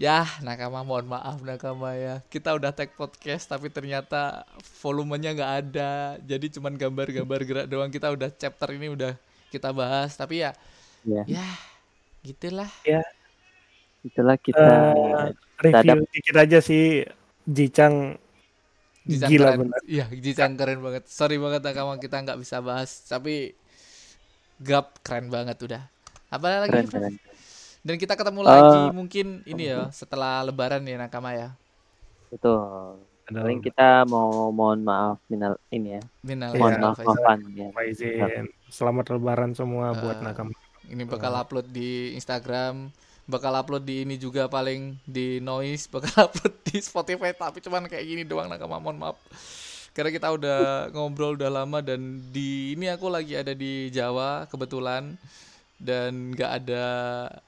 Ya, nakama mohon maaf nakama ya. Kita udah tag podcast tapi ternyata volumenya nggak ada. Jadi cuman gambar-gambar gerak doang. Kita udah chapter ini udah kita bahas. Tapi ya, Ya, ya gitulah. itulah kita Eh, review Dadap. dikit aja sih Jicang Jicang gila keren. bener. Iya, Jicang keren banget. Sorry banget nakama kita nggak bisa bahas. Tapi Gap keren banget udah. Apa lagi? keren keren. Dan kita ketemu Eh, lagi mungkin ini ya setelah Lebaran ya nakama ya. Betul. Ada Paling kita mau mohon maaf minal ini ya. Minal. Mohon maaf maafan ya. Izin. Selamat lebaran semua buat Eh, nakama. Ini bakal upload di Instagram, bakal upload di ini juga paling di Noise, bakal upload di Spotify tapi cuman kayak gini doang nakama mohon maaf. Karena kita udah ngobrol udah lama dan di ini aku lagi ada di Jawa kebetulan dan nggak ada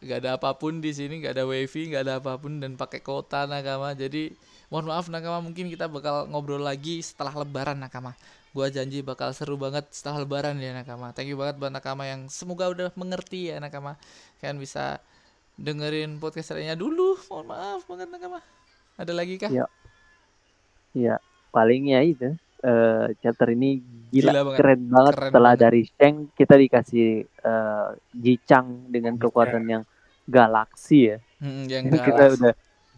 nggak ada apa pun di sini nggak ada wifi nggak ada apa pun dan pakai kota nakama. Jadi mohon maaf nakama mungkin kita bakal ngobrol lagi setelah lebaran nakama. Gua janji bakal seru banget setelah lebaran ya nakama. Thank you banget buat nakama yang semoga udah mengerti ya nakama. Kalian bisa dengerin podcast lainnya dulu. Mohon maaf banget nakama. Ada lagi kah? Paling ya itu. eh chapter ini gila, Gila banget. keren banget Keren setelah banget. dari Sheng kita dikasih eh Jicang dengan kekuatan yang galaksi ya. Hmm, yang Kan kita udah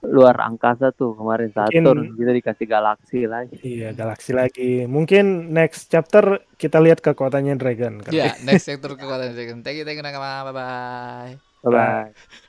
luar angkasa tuh kemarin Mungkin- Saturn kita dikasih galaksi lagi. Iya, galaksi lagi. Mungkin next chapter kita lihat kekuatannya Dragon. kali. ya next sector kekuatan Dragon thank you thank you nakama bye bye Bye bye.